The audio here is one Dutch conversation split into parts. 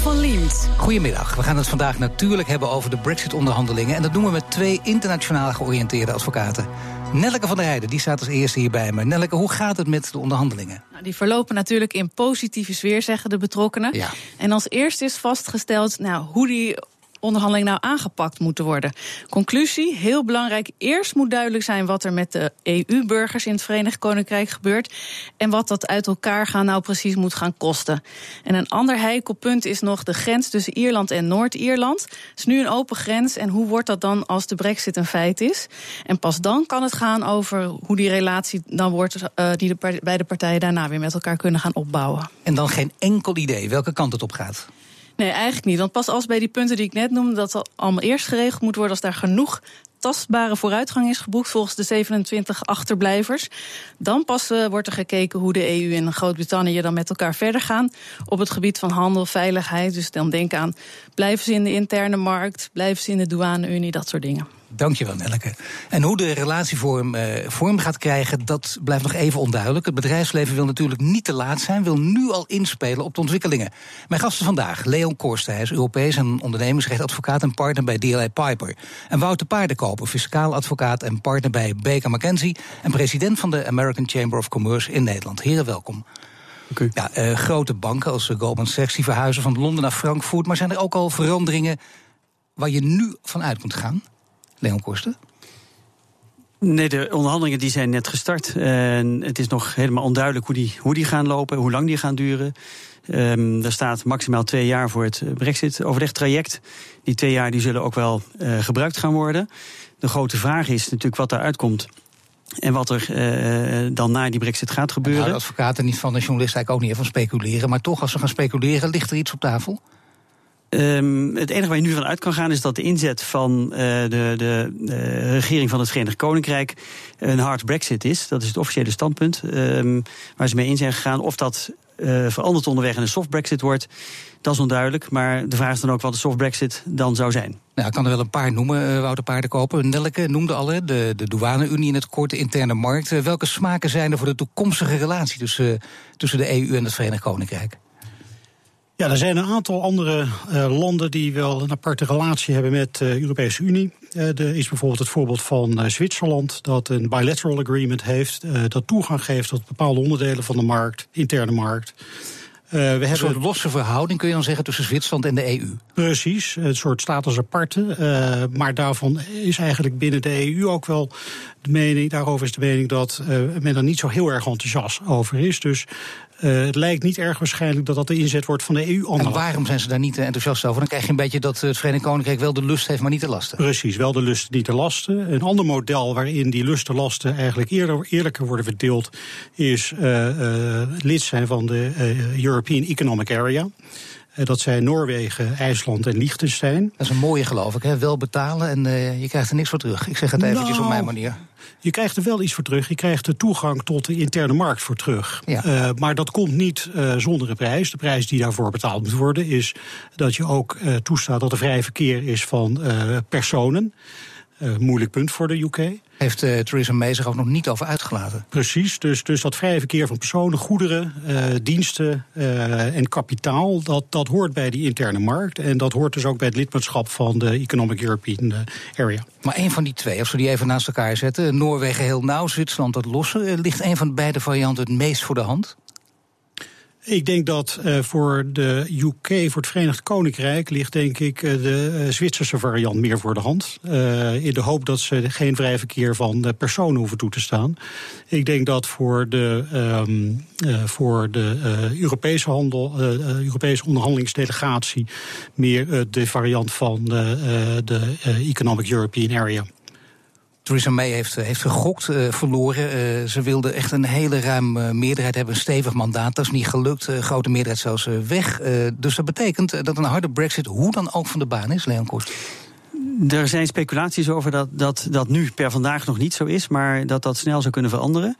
Van Liemt. Goedemiddag. We gaan het vandaag natuurlijk hebben over de Brexit-onderhandelingen. En dat doen we met twee internationaal georiënteerde advocaten. Nelleke van der Heijden, die staat als eerste hier bij me. Nelleke, hoe gaat het met de onderhandelingen? Nou, die verlopen natuurlijk in positieve sfeer, zeggen de betrokkenen. Ja. En als eerste is vastgesteld nou, hoe die onderhandeling nou aangepakt moeten worden. Conclusie, heel belangrijk. Eerst moet duidelijk zijn wat er met de EU-burgers in het Verenigd Koninkrijk gebeurt. En wat dat uit elkaar gaan nou precies moet gaan kosten. En een ander heikel punt is nog de grens tussen Ierland en Noord-Ierland. Het is nu een open grens. En hoe wordt dat dan als de brexit een feit is? En pas dan kan het gaan over hoe die relatie dan wordt... Uh, die de beide partijen daarna weer met elkaar kunnen gaan opbouwen. En dan geen enkel idee welke kant het op gaat? Nee, eigenlijk niet. Want pas als bij die punten die ik net noemde, dat allemaal eerst geregeld moet worden, als daar genoeg tastbare vooruitgang is geboekt volgens de 27 achterblijvers. Dan pas uh, wordt er gekeken hoe de EU en Groot-Brittannië dan met elkaar verder gaan op het gebied van handel, veiligheid. Dus dan denk aan blijven ze in de interne markt, blijven ze in de douane-unie, dat soort dingen. Dankjewel, Nelke. En hoe de relatievorm eh, vorm gaat krijgen, dat blijft nog even onduidelijk. Het bedrijfsleven wil natuurlijk niet te laat zijn, wil nu al inspelen op de ontwikkelingen. Mijn gasten vandaag, Leon Korsten, hij is Europees en ondernemingsrechtadvocaat en partner bij DLA Piper. En Wouter Paardenkoper, fiscaal advocaat en partner bij Baker McKenzie en president van de American Chamber of Commerce in Nederland. Heren, welkom. Okay. Ja, uh, grote banken als Goldman Sachs die verhuizen van Londen naar Frankfurt, maar zijn er ook al veranderingen waar je nu van uit moet gaan? Leon Kosten? Nee, de onderhandelingen die zijn net gestart. En het is nog helemaal onduidelijk hoe die, hoe die gaan lopen, hoe lang die gaan duren. Um, er staat maximaal twee jaar voor het Brexit-overlegtraject. Die twee jaar die zullen ook wel uh, gebruikt gaan worden. De grote vraag is natuurlijk wat daaruit komt. En wat er uh, dan na die brexit gaat gebeuren. Nou, de advocaten niet van de journalist eigenlijk ook niet van speculeren. Maar toch, als ze gaan speculeren, ligt er iets op tafel? Um, het enige waar je nu van uit kan gaan is dat de inzet van uh, de, de uh, regering van het Verenigd Koninkrijk een hard brexit is. Dat is het officiële standpunt um, waar ze mee in zijn gegaan. Of dat uh, veranderd onderweg en een soft brexit wordt, dat is onduidelijk. Maar de vraag is dan ook wat de soft brexit dan zou zijn. Nou, ik kan er wel een paar noemen, Wouter Paardenkoper. Nelke noemde al, de, de douane-unie in het korte interne markt. Welke smaken zijn er voor de toekomstige relatie tussen, tussen de EU en het Verenigd Koninkrijk? Ja, er zijn een aantal andere uh, landen die wel een aparte relatie hebben met de uh, Europese Unie. Uh, er is bijvoorbeeld het voorbeeld van Zwitserland, dat een bilateral agreement heeft, dat toegang geeft tot bepaalde onderdelen van de markt, interne markt. Uh, we een hebben soort losse verhouding kun je dan zeggen tussen Zwitserland en de EU. Precies, een soort status aparte. Uh, maar daarvan is eigenlijk binnen de EU ook wel de mening, daarover is de mening dat uh, men er niet zo heel erg enthousiast over is. Dus uh, het lijkt niet erg waarschijnlijk dat dat de inzet wordt van de EU. En waarom zijn ze daar niet enthousiast over? Dan krijg je een beetje dat het Verenigd Koninkrijk wel de lust heeft, maar niet de lasten. Precies, wel de lust, niet de lasten. Een ander model waarin die lusten lasten eigenlijk eerder, eerlijker worden verdeeld, is uh, uh, lid zijn van de European Economic Area. Dat zijn Noorwegen, IJsland en Liechtenstein. Dat is een mooie, geloof ik. Hè? Wel betalen en uh, je krijgt er niks voor terug. Ik zeg het eventjes nou, op mijn manier. Je krijgt er wel iets voor terug. Je krijgt de toegang tot de interne markt voor terug. Ja. Uh, maar dat komt niet uh, zonder een prijs. De prijs die daarvoor betaald moet worden is dat je ook toestaat dat er vrij verkeer is van personen. Uh, moeilijk punt voor de UK. Heeft uh, Theresa May zich ook nog niet over uitgelaten. Precies, dus, dus dat vrije verkeer van personen, goederen, uh, diensten en kapitaal... Dat, dat hoort bij die interne markt. En dat hoort dus ook bij het lidmaatschap van de Economic European Area. Maar een van die twee, als we die even naast elkaar zetten... Noorwegen heel nauw, Zwitserland dat losse... ligt een van de beide varianten het meest voor de hand? Ik denk dat uh, voor de UK, voor het Verenigd Koninkrijk, ligt denk ik uh, de uh, Zwitserse variant meer voor de hand. in de hoop dat ze geen vrij verkeer van personen hoeven toe te staan. Ik denk dat voor de, um, voor de Europese, handel, Europese onderhandelingsdelegatie meer de variant van de Economic European Area. Theresa May heeft, heeft gegokt, uh, verloren. Uh, ze wilde echt een hele ruime meerderheid hebben, een stevig mandaat. Dat is niet gelukt, uh, grote meerderheid zelfs weg. dus dat betekent dat een harde brexit hoe dan ook van de baan is, Leon Kost. Er zijn speculaties over dat, dat dat nu per vandaag nog niet zo is, maar dat dat snel zou kunnen veranderen.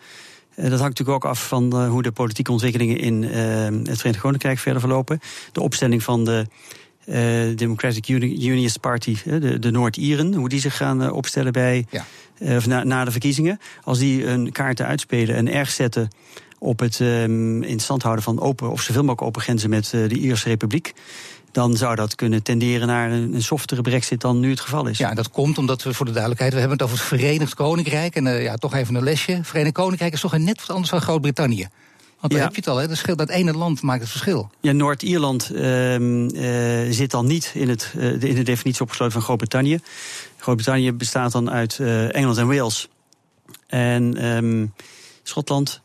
Dat hangt natuurlijk ook af van hoe de politieke ontwikkelingen in het Verenigd Koninkrijk verder verlopen. De opstelling van de uh, Democratic Unionist Party, de, de Noord-Ieren, hoe die zich gaan uh, opstellen bij, ja. uh, na, na, de verkiezingen. Als die een kaarten uitspelen en erg zetten op het um, in stand houden van open of zoveel mogelijk open grenzen met de Ierse Republiek. Dan zou dat kunnen tenderen naar een, een softere brexit dan nu het geval is. Ja, dat komt omdat we voor de duidelijkheid, we hebben het over het Verenigd Koninkrijk. En ja, toch even een lesje. Verenigd Koninkrijk is toch net wat anders dan Groot-Brittannië. Want daar heb je het al, hè? Dat, dat ene land maakt het verschil. Ja, Noord-Ierland uh, uh, zit dan niet in, het, uh, in de definitie opgesloten van Groot-Brittannië. Groot-Brittannië bestaat dan uit Engeland en Wales. En um, Schotland.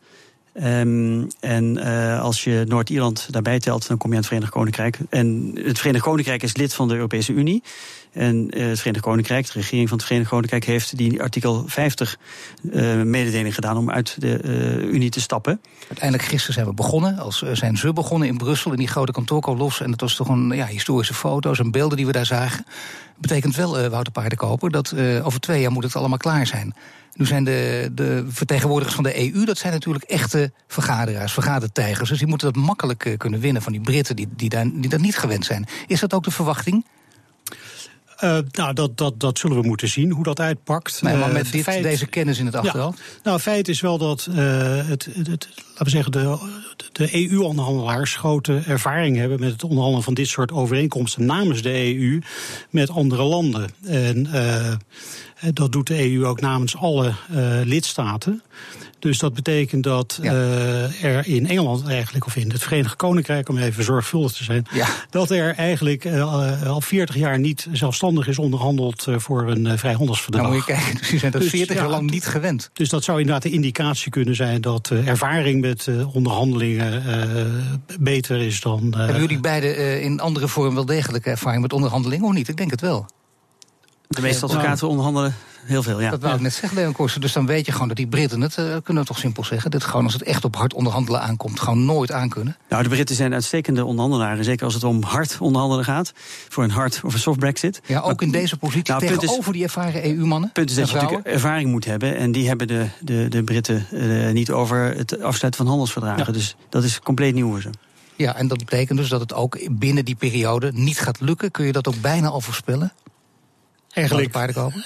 Um, en als je Noord-Ierland daarbij telt, dan kom je aan het Verenigd Koninkrijk. En het Verenigd Koninkrijk is lid van de Europese Unie. En uh, het Verenigd Koninkrijk, de regering van het Verenigd Koninkrijk, heeft die artikel 50 uh, mededeling gedaan om uit de uh, Unie te stappen. Uiteindelijk gisteren zijn we begonnen, als zijn ze begonnen in Brussel, in die grote kantoorkolos. En dat was toch een ja, historische foto's en beelden die we daar zagen. Betekent wel, Wouter Paardenkoper, dat over twee jaar moet het allemaal klaar zijn. Nu zijn de, de vertegenwoordigers van de EU, dat zijn natuurlijk echte vergaderaars, vergadertijgers. Dus die moeten dat makkelijk kunnen winnen van die Britten die, die, daar, die dat niet gewend zijn. Is dat ook de verwachting? Uh, nou, dat, dat, dat zullen we moeten zien, hoe dat uitpakt. Nee, maar met dit, feit, deze kennis in het achterhoofd? Ja, nou, feit is wel dat uh, het, het, het, laten we zeggen, de, de EU-onderhandelaars grote ervaring hebben met het onderhandelen van dit soort overeenkomsten namens de EU met andere landen. En uh, dat doet de EU ook namens alle lidstaten. Dus dat betekent dat ja. uh, er in Engeland eigenlijk, of in het Verenigd Koninkrijk, om even zorgvuldig te zijn, ja. dat er eigenlijk uh, al 40 jaar niet zelfstandig is onderhandeld uh, voor een vrijhandelsverdrag. Nou, moet je kijken, dus die zijn dat dus, 40 jaar lang niet gewend. Dus dat zou inderdaad de indicatie kunnen zijn dat ervaring met onderhandelingen beter is dan. Hebben jullie beide in andere vorm wel degelijke ervaring met onderhandelingen of niet? Ik denk het wel. De meeste advocaten nou, onderhandelen heel veel, ja. Dat wou ik net zeggen, Leon Korsen. Dus dan weet je gewoon dat die Britten het, uh, kunnen we toch simpel zeggen... dat gewoon als het echt op hard onderhandelen aankomt, gewoon nooit aankunnen. Nou, de Britten zijn uitstekende onderhandelaren. Zeker als het om hard onderhandelen gaat. Voor een hard of een soft brexit. Ja, ook maar, in deze positie nou, tegenover is, die ervaren EU-mannen. punt is dat je natuurlijk ervaring moet hebben. En die hebben de, de, de Britten uh, niet over het afsluiten van handelsverdragen. Ja. Dus dat is compleet nieuw voor ze. Ja, en dat betekent dus dat het ook binnen die periode niet gaat lukken. Kun je dat ook bijna al voorspellen? Eigenlijk,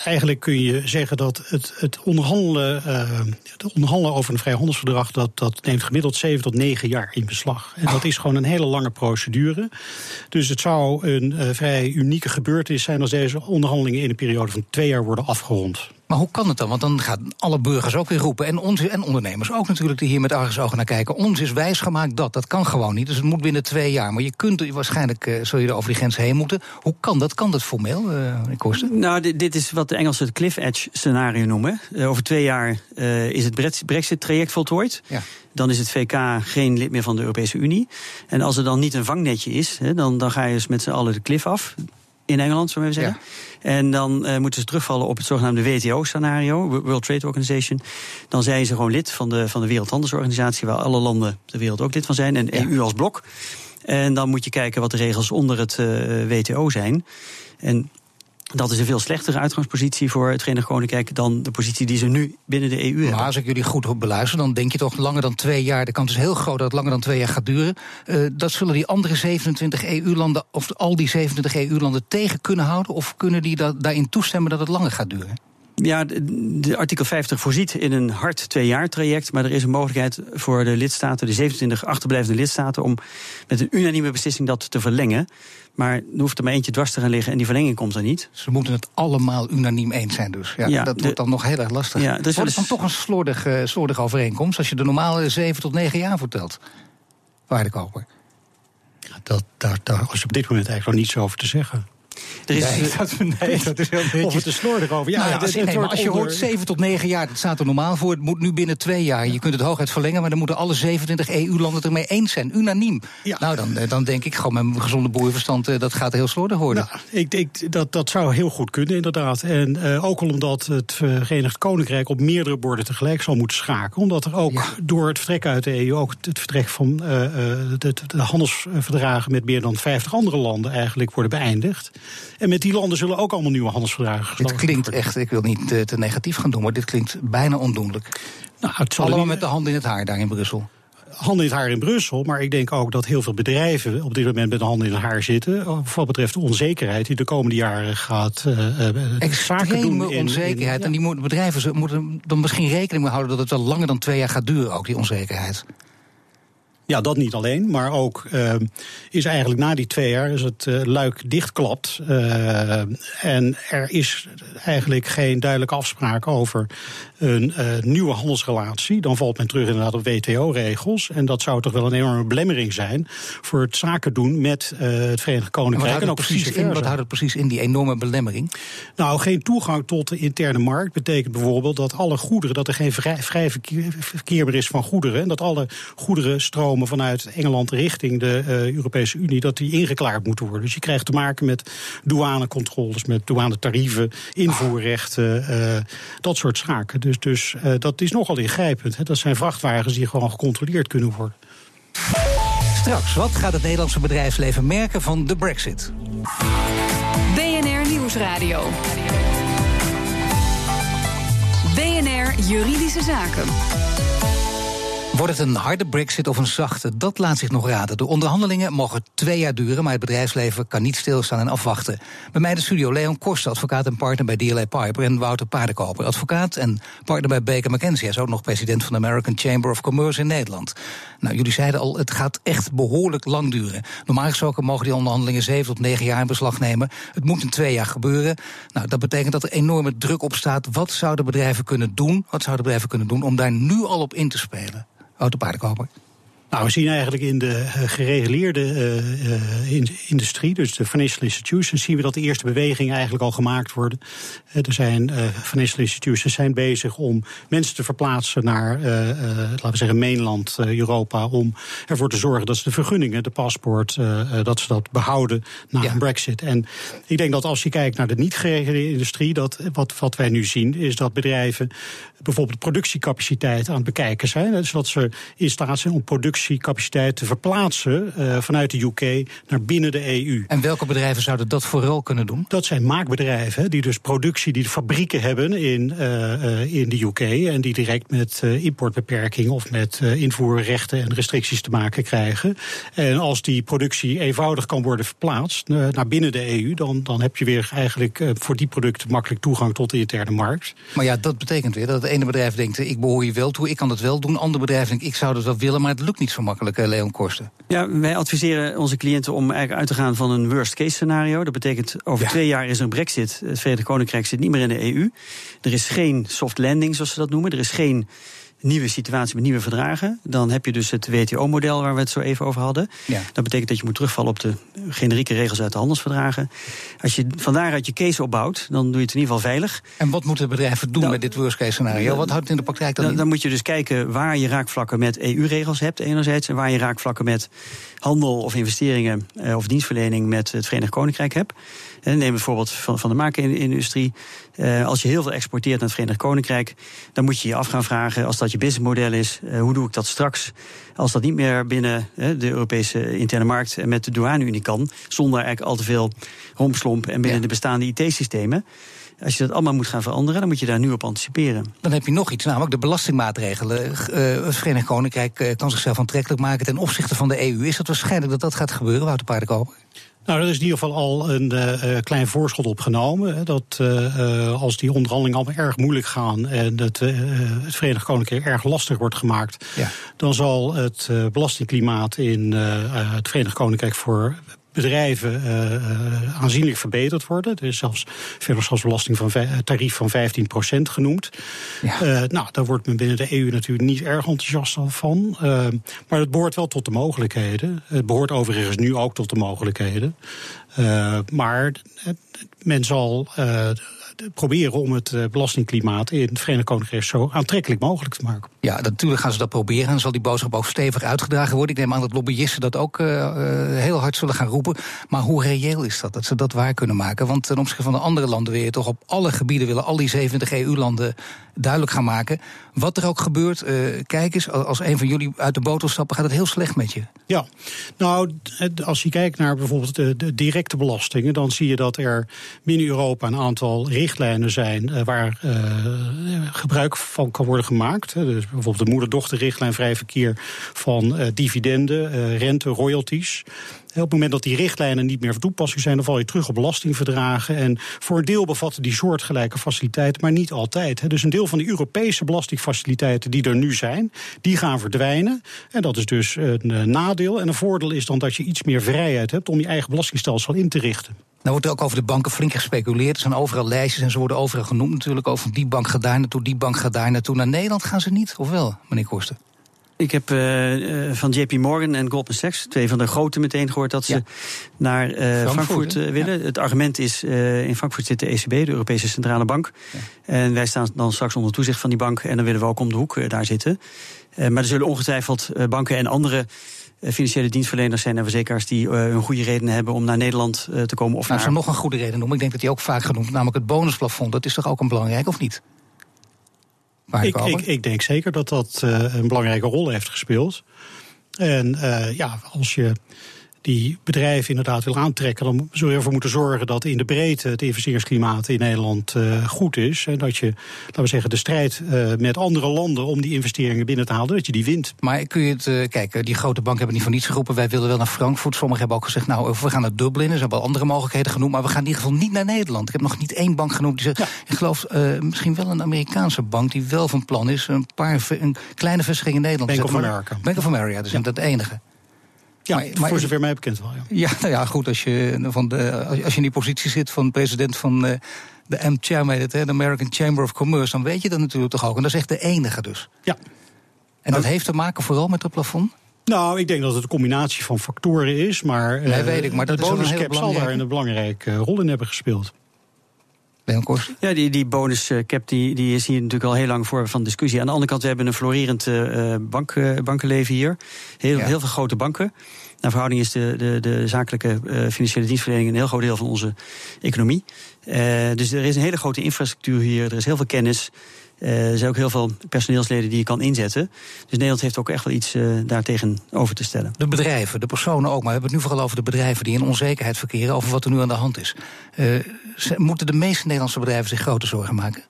eigenlijk kun je zeggen dat het, het onderhandelen, uh, het onderhandelen over een vrijhandelsverdrag, dat, dat neemt gemiddeld 7 tot 9 jaar in beslag. En dat is gewoon een hele lange procedure. Dus het zou een uh, vrij unieke gebeurtenis zijn als deze onderhandelingen in een periode van twee jaar worden afgerond. Maar hoe kan het dan? Want dan gaan alle burgers ook weer roepen. En, ons, en ondernemers ook natuurlijk, die hier met argusogen naar kijken. Ons is wijsgemaakt dat. Dat kan gewoon niet. Dus het moet binnen twee jaar. Maar je kunt waarschijnlijk, uh, zul je er over die grens heen moeten. Hoe kan dat? Kan dat formeel, uh, kosten? Nou, dit, dit, is wat de Engelsen het cliff edge scenario noemen. Uh, over twee jaar is het brexit-traject voltooid. Ja. Dan is het VK geen lid meer van de Europese Unie. En als er dan niet een vangnetje is, hè, dan, dan ga je dus met z'n allen de cliff af in Engeland, zullen we zeggen. Ja. En dan uh, moeten ze terugvallen op het zogenaamde WTO-scenario, World Trade Organization. Dan zijn ze gewoon lid van de, van de Wereldhandelsorganisatie, waar alle landen ter wereld ook lid van zijn, en ja. EU als blok. En dan moet je kijken wat de regels onder het uh, WTO zijn. En dat is een veel slechtere uitgangspositie voor het Verenigd Koninkrijk dan de positie die ze nu binnen de EU hebben. Als ik jullie goed beluister, dan denk je toch langer dan twee jaar. De kans is heel groot dat het langer dan twee jaar gaat duren. Uh, dat zullen die andere 27 EU-landen, of al die 27 EU-landen tegen kunnen houden? Of kunnen die da daarin toestemmen dat het langer gaat duren? Ja, de, de, artikel 50 voorziet in een hard twee jaar traject. Maar er is een mogelijkheid voor de lidstaten, de 27 achterblijvende lidstaten, om met een unanieme beslissing dat te verlengen. Maar er hoeft er maar eentje dwars te gaan liggen en die verlenging komt er niet. Ze moeten het allemaal unaniem eens zijn dus. Ja, ja dat de, wordt dan nog heel erg lastig. Ja, dus wordt het dan toch een slordige, uh, slordige overeenkomst... als je de normale 7 tot 9 jaar vertelt, waardekoper? Ja, dat, daar, daar was op dit moment eigenlijk nog niets over te zeggen. Er is, nee, dat, nee, dat is heel netjes. Of het is slordig over. Ja, nou ja, als, nee, maar als je hoort 7 tot 9 jaar, dat staat er normaal voor. Het moet nu binnen twee jaar. Je kunt het hooguit verlengen, maar dan moeten alle 27 EU-landen het ermee eens zijn. Unaniem. Ja. Nou, dan, dan denk ik gewoon met mijn gezonde boerenverstand... dat gaat heel slordig worden. Nou, ik denk dat dat zou heel goed kunnen, inderdaad. En uh, ook al omdat het Verenigd Koninkrijk op meerdere borden tegelijk zal moeten schaken. Omdat er ook ja. door het vertrek uit de EU... ook het vertrek van uh, de, de handelsverdragen met meer dan 50 andere landen... eigenlijk worden beëindigd. En met die landen zullen ook allemaal nieuwe handelsverdragen gesloten Dit klinkt echt, ik wil niet te, te, negatief gaan doen, maar dit klinkt bijna ondoenlijk. Nou, het Allemaal met de hand in het haar daar in Brussel. handen in het haar in Brussel. Maar ik denk ook dat heel veel bedrijven op dit moment met de handen in het haar zitten. Wat betreft de onzekerheid die de komende jaren gaat uh, zaken doen. In, onzekerheid. En die moeten, bedrijven moeten dan misschien rekening mee houden dat het wel langer dan twee jaar gaat duren, ook die onzekerheid. Ja, dat niet alleen, maar ook uh, is eigenlijk na die twee jaar is het uh, luik dichtklapt. Uh, en er is eigenlijk geen duidelijke afspraak over een nieuwe handelsrelatie. Dan valt men terug inderdaad op WTO-regels. En dat zou toch wel een enorme belemmering zijn voor het zaken doen met het Verenigd Koninkrijk. En, ook precies in, wat houdt het precies in, die enorme belemmering? Nou, geen toegang tot de interne markt betekent bijvoorbeeld dat alle goederen, dat er geen vrij, vrij verkeer, verkeer meer is van goederen. En dat alle goederen vanuit Engeland richting de uh, Europese Unie, dat die ingeklaard moeten worden. Dus je krijgt te maken met douanecontroles, met douanetarieven, invoerrechten, uh, dat soort zaken. Dus, dus uh, dat is nogal ingrijpend. Hè. Dat zijn vrachtwagens die gewoon gecontroleerd kunnen worden. Straks, wat gaat het Nederlandse bedrijfsleven merken van de Brexit? BNR Nieuwsradio. BNR Juridische Zaken. Wordt het een harde brexit of een zachte? Dat laat zich nog raden. De onderhandelingen mogen twee jaar duren, maar het bedrijfsleven kan niet stilstaan en afwachten. Bij mij de studio Leon Korst, advocaat en partner bij DLA Piper... en Wouter Paardenkoper, advocaat en partner bij Baker McKenzie. Hij is ook nog president van de American Chamber of Commerce in Nederland. Nou, jullie zeiden al, het gaat echt behoorlijk lang duren. Normaal gesproken mogen die onderhandelingen zeven tot negen jaar in beslag nemen. Het moet in twee jaar gebeuren. Nou, dat betekent dat er enorme druk op staat. Wat zouden bedrijven kunnen doen? Wat zouden bedrijven kunnen doen om daar nu al op in te spelen? og du bare går op. Nou, we zien eigenlijk in de uh, gereguleerde uh, uh, in, industrie, dus de financial institutions, zien we dat de eerste bewegingen eigenlijk al gemaakt worden. er zijn financial institutions zijn bezig om mensen te verplaatsen naar, laten we zeggen, mainland Europa, om ervoor te zorgen dat ze de vergunningen, de paspoort, dat ze dat behouden na een brexit. En ik denk dat als je kijkt naar de niet gereguleerde industrie, dat wat, wat wij nu zien, is dat bedrijven bijvoorbeeld productiecapaciteit aan het bekijken zijn. Zodat ze in staat zijn om productiecapaciteit te verplaatsen uh, vanuit de UK naar binnen de EU. En welke bedrijven zouden dat vooral kunnen doen? Dat zijn maakbedrijven die dus productie, die fabrieken hebben in, uh, in de UK en die direct met importbeperking of met invoerrechten en restricties te maken krijgen. En als die productie eenvoudig kan worden verplaatst naar binnen de EU, dan, dan heb je weer eigenlijk voor die producten makkelijk toegang tot de interne markt. Maar ja, dat betekent weer dat het ene bedrijf denkt, ik behoor hier wel toe, ik kan het wel doen. Ander bedrijf denkt, ik zou dat wel willen, maar het lukt niet zo makkelijk, Leon Korsten. Ja, wij adviseren onze cliënten om eigenlijk uit te gaan van een worst case scenario. Dat betekent, over twee jaar is er een brexit. Het Verenigd Koninkrijk zit niet meer in de EU. Er is geen soft landing, zoals ze dat noemen. Er is geen nieuwe situatie met nieuwe verdragen. Dan heb je dus het WTO-model waar we het zo even over hadden. Ja. Dat betekent dat je moet terugvallen op de generieke regels uit de handelsverdragen. Als je van daaruit je case opbouwt, dan doe je het in ieder geval veilig. En wat moeten bedrijven doen nou, met dit worst case scenario? Wat houdt het in de praktijk dan, dan Dan moet je dus kijken waar je raakvlakken met EU-regels hebt enerzijds... en waar je raakvlakken met handel of investeringen eh, of dienstverlening met het Verenigd Koninkrijk hebt. En neem bijvoorbeeld van, van de maakindustrie. Uh, als je heel veel exporteert naar het Verenigd Koninkrijk, dan moet je je af gaan vragen, als dat je businessmodel is, uh, hoe doe ik dat straks? Als dat niet meer binnen de Europese interne markt en met de douane-unie kan, zonder eigenlijk al te veel rompslomp en binnen ja. de bestaande IT-systemen. Als je dat allemaal moet gaan veranderen, dan moet je daar nu op anticiperen. Dan heb je nog iets, namelijk de belastingmaatregelen. Uh, het Verenigd Koninkrijk uh, kan zichzelf aantrekkelijk maken ten opzichte van de EU. Is het waarschijnlijk dat dat gaat gebeuren, Wouter Paardenkoper? Nou, er is in ieder geval al een uh, klein voorschot opgenomen. Dat uh, als die onderhandelingen allemaal erg moeilijk gaan en het, het Verenigd Koninkrijk erg lastig wordt gemaakt, ja. dan zal het belastingklimaat in het Verenigd Koninkrijk voor bedrijven uh, aanzienlijk verbeterd worden. Er is zelfs belasting van tarief van 15% genoemd. Ja. Uh, nou, daar wordt men binnen de EU natuurlijk niet erg enthousiast van. Uh, maar het behoort wel tot de mogelijkheden. Het behoort overigens nu ook tot de mogelijkheden. maar men zal proberen om het eh, belastingklimaat in het Verenigd Koninkrijk zo aantrekkelijk mogelijk te maken. Ja, natuurlijk gaan ze dat proberen. En zal die boodschap ook stevig uitgedragen worden. Ik neem aan dat lobbyisten dat ook uh, heel hard zullen gaan roepen. Maar hoe reëel is dat, dat ze dat waar kunnen maken? Want ten opzichte van de andere landen weer toch op alle gebieden willen al die 70 EU-landen duidelijk gaan maken. Wat er ook gebeurt, kijk eens, als een van jullie uit de boot stappen, gaat het heel slecht met je. Ja, nou, als je kijkt naar bijvoorbeeld de, directe belastingen, dan zie je dat er binnen Europa een aantal richtlijnen zijn waar gebruik van kan worden gemaakt. Dus bijvoorbeeld de moeder-dochterrichtlijn vrij verkeer van dividenden, rente, royalties. Op het moment dat die richtlijnen niet meer van toepassing zijn, dan val je terug op belastingverdragen. En voor een deel bevatten die soortgelijke faciliteiten, maar niet altijd. Dus een deel van de Europese belastingfaciliteiten die er nu zijn, die gaan verdwijnen. En dat is dus een eh, nadeel. En een voordeel is dan dat je iets meer vrijheid hebt om je eigen belastingstelsel in te richten. Nou wordt er ook over de banken flink gespeculeerd. Er zijn overal lijstjes en ze worden overal genoemd natuurlijk. Over die bank gaat daar naartoe, die bank gaat daar naartoe. Naar Nederland gaan ze niet, of wel, meneer Kosten? Ik heb uh, van JP Morgan en Goldman Sachs, twee van de grote, meteen gehoord dat ze naar uh, Frankfurt, willen. Het argument is: in Frankfurt zit de ECB, de Europese Centrale Bank. En wij staan dan straks onder toezicht van die bank. En dan willen we ook om de hoek daar zitten. maar er zullen ongetwijfeld banken en andere financiële dienstverleners zijn en verzekeraars die uh, een goede reden hebben om naar Nederland uh, te komen. Of nou, naar... nog een goede reden noemen. Ik denk dat die ook vaak genoemd, namelijk het bonusplafond. Dat is toch ook een belangrijk, of niet? Ik, ik, ik, denk zeker dat dat uh, een belangrijke rol heeft gespeeld. En uh, ja, als je die bedrijven inderdaad wil aantrekken, dan zul je ervoor moeten zorgen dat in de breedte het investeringsklimaat in Nederland uh, goed is. En dat je, laten we zeggen, de strijd uh, met andere landen om die investeringen binnen te halen, dat je die wint. Maar kun je het, uh, kijk, die grote banken hebben niet voor niets geroepen. Wij willen wel naar Frankfurt. Sommigen hebben ook gezegd, nou, we gaan naar Dublin. Er zijn wel andere mogelijkheden genoemd, maar we gaan in ieder geval niet naar Nederland. Ik heb nog niet één bank genoemd die zegt, ja. ik geloof misschien wel een Amerikaanse bank die wel van plan is een paar een kleine vestiging in Nederland. Bank of America. Bank of America, dus ja. dat het enige. Ja, maar, maar, voor zover mij bekend wel. Ja, ja, nou ja, goed. Als je, van de, als je in die positie zit van president van uh, de MCHAM, de American Chamber of Commerce, dan weet je dat natuurlijk toch ook. En dat is echt de enige dus. Ja. En dat heeft te maken vooral met het plafond? Nou, ik denk dat het een combinatie van factoren is, maar, nee, weet ik, maar dat de bonuscap zal daar een belangrijke rol in hebben gespeeld. Ja, die, die bonuscap die, die is hier natuurlijk al heel lang voor van discussie. Aan de andere kant, we hebben een florerend uh, bank, uh, bankenleven hier. Heel, ja. heel veel grote banken. Naar verhouding is de, de, de zakelijke uh, financiële dienstverlening een heel groot deel van onze economie. dus er is een hele grote infrastructuur hier, er is heel veel kennis. Uh, er zijn ook heel veel personeelsleden die je kan inzetten. Dus Nederland heeft ook echt wel iets uh, daartegen over te stellen. De bedrijven, de personen ook. Maar we hebben het nu vooral over de bedrijven die in onzekerheid verkeren over wat er nu aan de hand is. Uh, moeten de meeste Nederlandse bedrijven zich grote zorgen maken?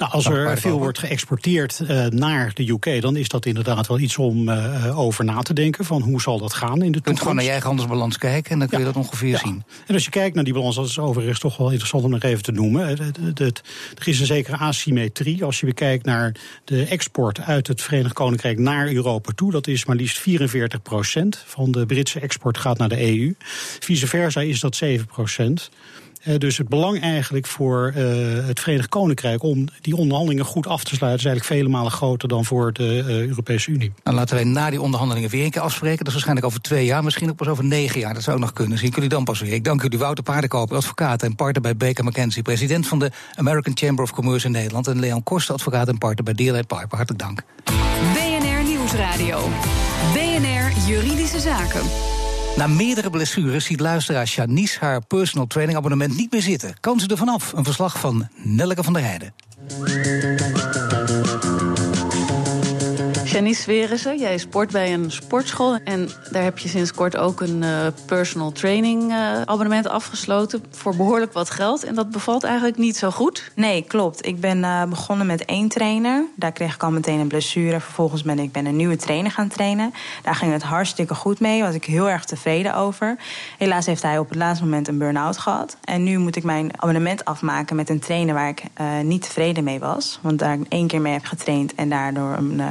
Nou, als er veel wordt geëxporteerd uh, naar de UK, dan is dat inderdaad wel iets om uh, over na te denken. Van hoe zal dat gaan in de toekomst? Je kunt gewoon naar je eigen handelsbalans kijken en dan kun je ja. dat ongeveer ja. zien. En als je kijkt naar die balans, dat is overigens toch wel interessant om nog even te noemen. Het, er is een zekere asymmetrie. Als je bekijkt naar de export uit het Verenigd Koninkrijk naar Europa toe, dat is maar liefst 44 procent van de Britse export gaat naar de EU. Vice versa is dat 7 procent. Dus het belang eigenlijk voor uh, het Verenigd Koninkrijk om die onderhandelingen goed af te sluiten, is eigenlijk vele malen groter dan voor de uh, Europese Unie. Nou, laten wij na die onderhandelingen weer een keer afspreken. Dat is waarschijnlijk over twee jaar, misschien ook pas over negen jaar. Dat zou ook nog kunnen. Zien jullie dan pas weer. Ik dank u, Wouter Paardenkoper, advocaat en partner bij Baker McKenzie, president van de American Chamber of Commerce in Nederland. En Leon Korst, advocaat en partner bij Deal Piper. Hartelijk dank. BNR Nieuwsradio. BNR Juridische Zaken. Na meerdere blessures ziet luisteraar Janice haar personal training abonnement niet meer zitten. Kan ze er vanaf? Een verslag van Nelleke van der Heijden. Janice Werense, jij sport bij een sportschool. En daar heb je sinds kort ook een uh, personal training uh, abonnement afgesloten. Voor behoorlijk wat geld. En dat bevalt eigenlijk niet zo goed. Nee, klopt. Ik ben uh, begonnen met één trainer. Daar kreeg ik al meteen een blessure. Vervolgens ben ik ben een nieuwe trainer gaan trainen. Daar ging het hartstikke goed mee. Was ik heel erg tevreden over. Helaas heeft hij op het laatste moment een burn-out gehad. En nu moet ik mijn abonnement afmaken met een trainer waar ik niet tevreden mee was. Want daar ik één keer mee heb getraind en daardoor een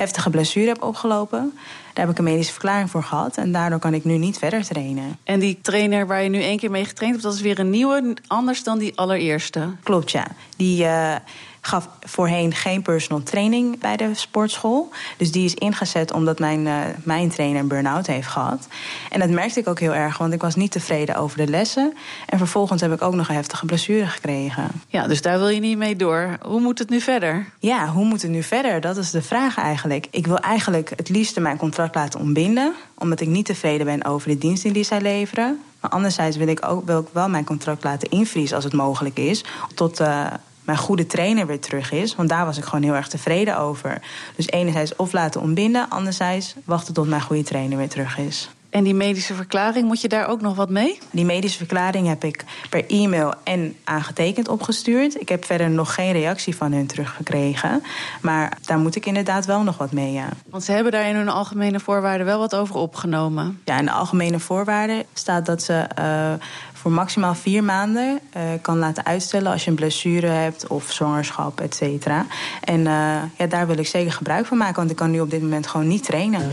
heftige blessure heb opgelopen. Daar heb ik een medische verklaring voor gehad. En daardoor kan ik nu niet verder trainen. En die trainer waar je nu één keer mee getraind hebt, dat is weer een nieuwe, anders dan die allereerste? Klopt, ja. Die. Uh, gaf voorheen geen personal training bij de sportschool. Dus die is ingezet omdat mijn, uh, mijn trainer een burn-out heeft gehad. En dat merkte ik ook heel erg, want ik was niet tevreden over de lessen. En vervolgens heb ik ook nog een heftige blessure gekregen. Ja, dus daar wil je niet mee door. Hoe moet het nu verder? Ja, hoe moet het nu verder? Dat is de vraag eigenlijk. Ik wil eigenlijk het liefste mijn contract laten ontbinden, omdat ik niet tevreden ben over de diensten die zij leveren. Maar anderzijds wil ik ook wil ik wel mijn contract laten invriezen als het mogelijk is. Tot uh, mijn goede trainer weer terug is. Want daar was ik gewoon heel erg tevreden over. Dus enerzijds of laten ontbinden, anderzijds wachten tot mijn goede trainer weer terug is. En die medische verklaring, moet je daar ook nog wat mee? Die medische verklaring heb ik per e-mail en aangetekend opgestuurd. Ik heb verder nog geen reactie van hun teruggekregen. Maar daar moet ik inderdaad wel nog wat mee, ja. Want ze hebben daar in hun algemene voorwaarden wel wat over opgenomen. Ja, in de algemene voorwaarden staat dat ze uh, voor maximaal vier maanden uh, kan laten uitstellen als je een blessure hebt of zwangerschap, et cetera. En uh, ja, daar wil ik zeker gebruik van maken, want ik kan nu op dit moment gewoon niet trainen.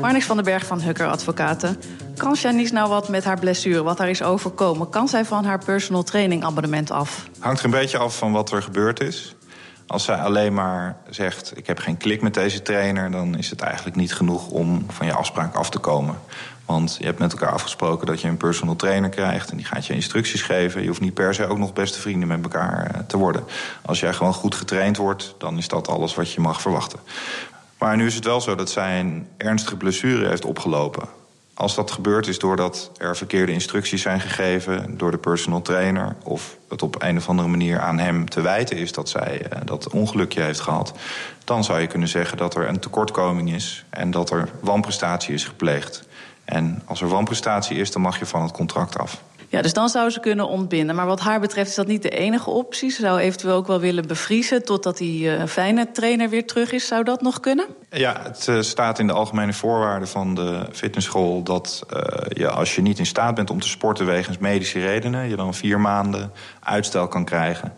Marnix van den Berg van Hukker Advocaten. Kan Janice nou wat met haar blessure, wat haar is overkomen? Kan zij van haar personal training abonnement af? Hangt er een beetje af van wat er gebeurd is. Als zij alleen maar zegt: Ik heb geen klik met deze trainer, dan is het eigenlijk niet genoeg om van je afspraak af te komen. Want je hebt met elkaar afgesproken dat je een personal trainer krijgt en die gaat je instructies geven. Je hoeft niet per se ook nog beste vrienden met elkaar te worden. Als jij gewoon goed getraind wordt, dan is dat alles wat je mag verwachten. Maar nu is het wel zo dat zij een ernstige blessure heeft opgelopen. Als dat gebeurd is doordat er verkeerde instructies zijn gegeven door de personal trainer, of het op een of andere manier aan hem te wijten is dat zij uh, dat ongelukje heeft gehad, dan zou je kunnen zeggen dat er een tekortkoming is en dat er wanprestatie is gepleegd. En als er wanprestatie is, dan mag je van het contract af. Ja, dus dan zou ze kunnen ontbinden. Maar wat haar betreft is dat niet de enige optie. Ze zou eventueel ook wel willen bevriezen totdat die uh, fijne trainer weer terug is. Zou dat nog kunnen? Ja, het uh, staat in de algemene voorwaarden van de fitnessschool dat uh, je als je niet in staat bent om te sporten wegens medische redenen, je dan vier maanden uitstel kan krijgen.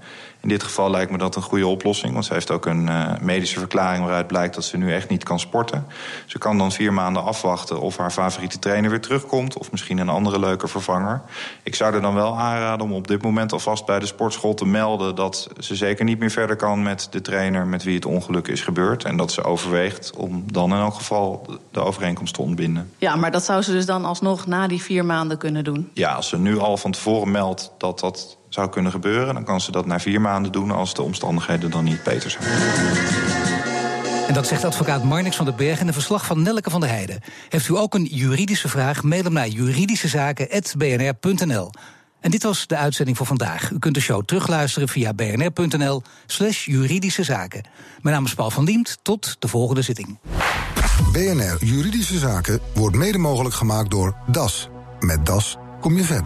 In dit geval lijkt me dat een goede oplossing. Want ze heeft ook een uh, medische verklaring waaruit blijkt dat ze nu echt niet kan sporten. Ze kan dan vier maanden afwachten of haar favoriete trainer weer terugkomt. Of misschien een andere leuke vervanger. Ik zou er dan wel aanraden om op dit moment alvast bij de sportschool te melden... dat ze zeker niet meer verder kan met de trainer met wie het ongeluk is gebeurd. En dat ze overweegt om dan in elk geval de overeenkomst te ontbinden. Ja, maar dat zou ze dus dan alsnog na die vier maanden kunnen doen? Ja, als ze nu al van tevoren meldt dat dat zou kunnen gebeuren... dan kan ze dat na vier maanden doen als de omstandigheden dan niet beter zijn. En dat zegt advocaat Marnix van den Berg in een verslag van Nelke van der Heijden. Heeft u ook een juridische vraag? Mail hem naar juridischezaken.bnr.nl. En dit was de uitzending voor vandaag. U kunt de show terugluisteren via bnr.nl slash juridische zaken. Mijn naam is Paul van Diemt. Tot de volgende zitting. BNR Juridische Zaken wordt mede mogelijk gemaakt door DAS. Met DAS kom je verder.